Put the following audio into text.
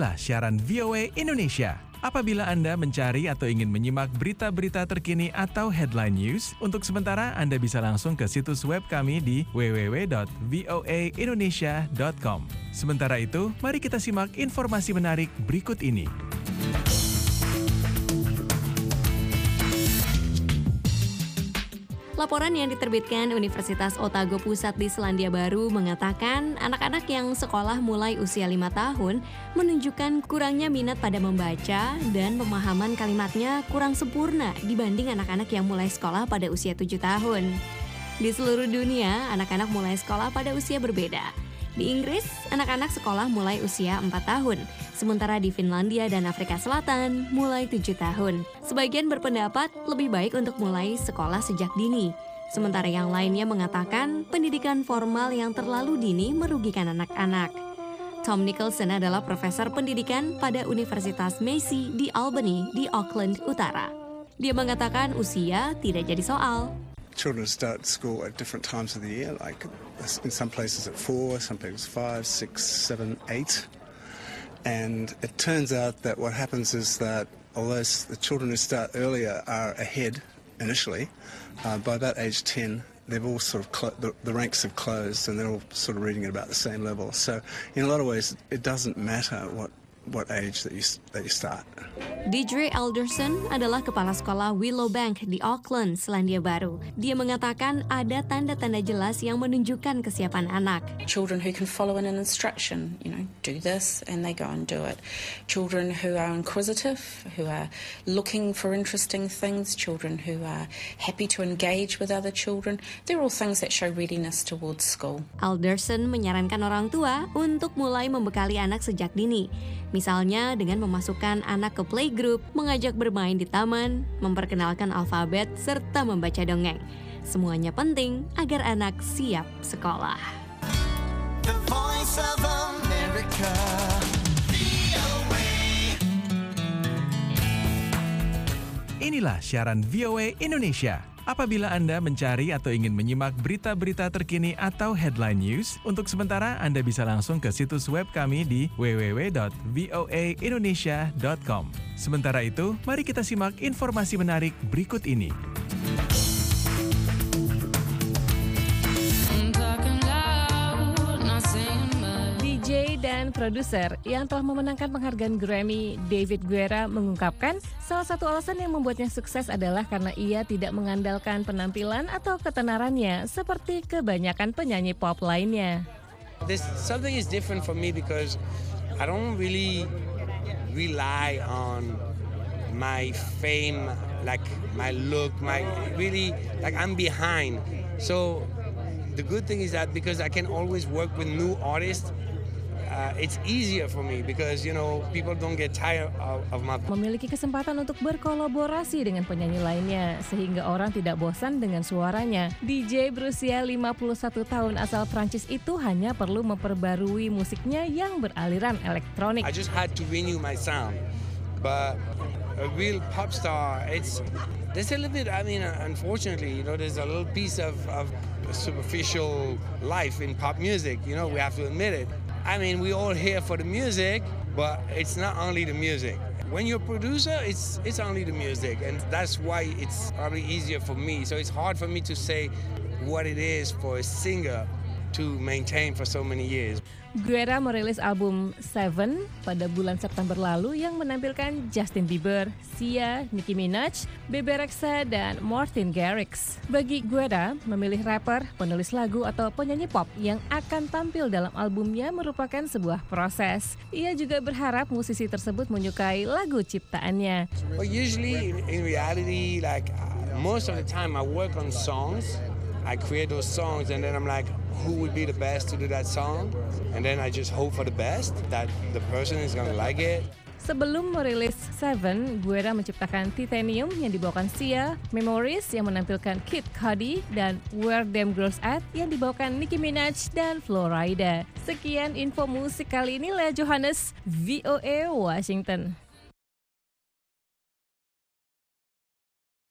Inilah siaran VOA Indonesia. Apabila Anda mencari atau ingin menyimak berita-berita terkini atau headline news, untuk sementara Anda bisa langsung ke situs web kami di www.voaindonesia.com. Sementara itu, mari kita simak informasi menarik berikut ini. Laporan yang diterbitkan Universitas Otago Pusat di Selandia Baru mengatakan anak-anak yang sekolah mulai usia lima tahun menunjukkan kurangnya minat pada membaca dan pemahaman kalimatnya kurang sempurna dibanding anak-anak yang mulai sekolah pada usia tujuh tahun. Di seluruh dunia, anak-anak mulai sekolah pada usia berbeda. Di Inggris, anak-anak sekolah mulai usia 4 tahun, sementara di Finlandia dan Afrika Selatan mulai 7 tahun. Sebagian berpendapat lebih baik untuk mulai sekolah sejak dini. Sementara yang lainnya mengatakan pendidikan formal yang terlalu dini merugikan anak-anak. Tom Nicholson adalah profesor pendidikan pada Universitas Massey di Albany di Auckland Utara. Dia mengatakan usia tidak jadi soal. Children start school at different times of the year, like in some places at four, some places five, six, seven, eight. And it turns out that what happens is that although the children who start earlier are ahead initially, uh, by about age 10, they've all sort of clo- the, the ranks have closed and they're all sort of reading at about the same level. So in a lot of ways, it doesn't matter what what age that you that you start. Deidre Alderson adalah kepala sekolah Willowbank di Auckland, Selandia Baru. Dia mengatakan ada tanda-tanda jelas yang menunjukkan kesiapan anak. Children who can follow an instruction, you know, do this, and they go and do it. Children who are inquisitive, who are looking for interesting things, children who are happy to engage with other children. They're all things that show readiness towards school. Alderson menyarankan orang tua untuk mulai membekali anak sejak dini. Misalnya dengan memasukkan anak ke playgroup, mengajak bermain di taman, memperkenalkan alfabet, serta membaca dongeng. Semuanya penting agar anak siap sekolah. The voice of America. Inilah siaran VOA Indonesia. Apabila Anda mencari atau ingin menyimak berita-berita terkini atau headline news, untuk sementara Anda bisa langsung ke situs web kami di www.voaindonesia.com. Sementara itu, mari kita simak informasi menarik berikut ini. Dan produser yang telah memenangkan penghargaan Grammy, David Guerra mengungkapkan salah satu alasan yang membuatnya sukses adalah karena ia tidak mengandalkan penampilan atau ketenarannya seperti kebanyakan penyanyi pop lainnya. There's something is different for me because I don't really rely on my fame, like my look, my really like I'm behind. So the good thing is that because I can always work with new artists, uh, it's easier for me because you know people don't get tired of, of my Memiliki kesempatan untuk berkolaborasi dengan penyanyi lainnya sehingga orang tidak bosan dengan suaranya. DJ berusia 51 tahun asal Prancis itu hanya perlu memperbarui musiknya yang beraliran elektronik. I just had to renew my sound. But a real pop star, it's there's a little bit. I mean, unfortunately, you know, there's a little piece of, of superficial life in pop music. You know, we have to admit it. I mean, we all here for the music, but it's not only the music. When you're a producer, it's it's only the music, and that's why it's probably easier for me. So it's hard for me to say what it is for a singer to maintain for so many years. Guerra merilis album Seven pada bulan September lalu yang menampilkan Justin Bieber, Sia, Nicki Minaj, Bebe Rexha, dan Martin Garrix. Bagi Guerra, memilih rapper, penulis lagu, atau penyanyi pop yang akan tampil dalam albumnya merupakan sebuah proses. Ia juga berharap musisi tersebut menyukai lagu ciptaannya. But usually, in, in reality, like uh, most of the time, I work on songs. I create those songs, and then I'm like, who would be the best to do that song? And then I just hope for the best that the person is gonna like it. Sebelum merilis Seven, Guerra menciptakan Titanium yang dibawakan Sia, Memories yang menampilkan Kid Cudi, dan Where Them Girls At yang dibawakan Nicki Minaj dan Florida. Sekian info musik kali ini, Lea Johannes, VOA Washington.